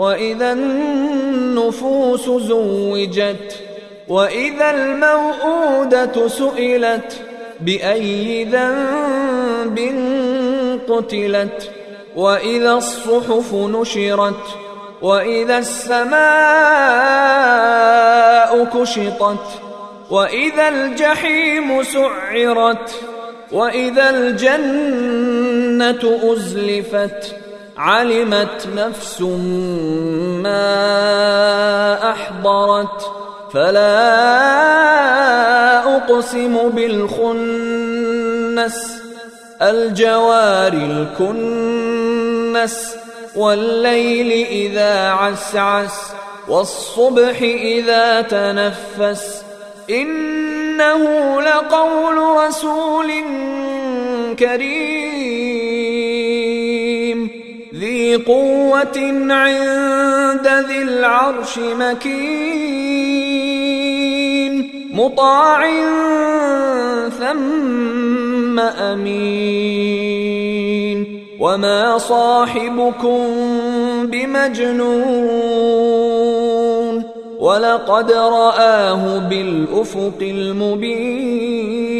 وإذا النفوس زوجت وإذا الموءودة سئلت بأي ذنب قتلت؟ وإذا الصحف نشرت وإذا السماء كشطت؟ وإذا الجحيم سعرت؟ وإذا الجنة أزلفت؟ علمت نفس ما احضرت فلا اقسم بالخنس الجوار الكنس والليل اذا عسعس والصبح اذا تنفس انه لقول رسول كريم قوة عند ذي العرش مكين مطاع ثم أمين. وما صاحبكم بمجنون ولقد رآه بالأفق المبين.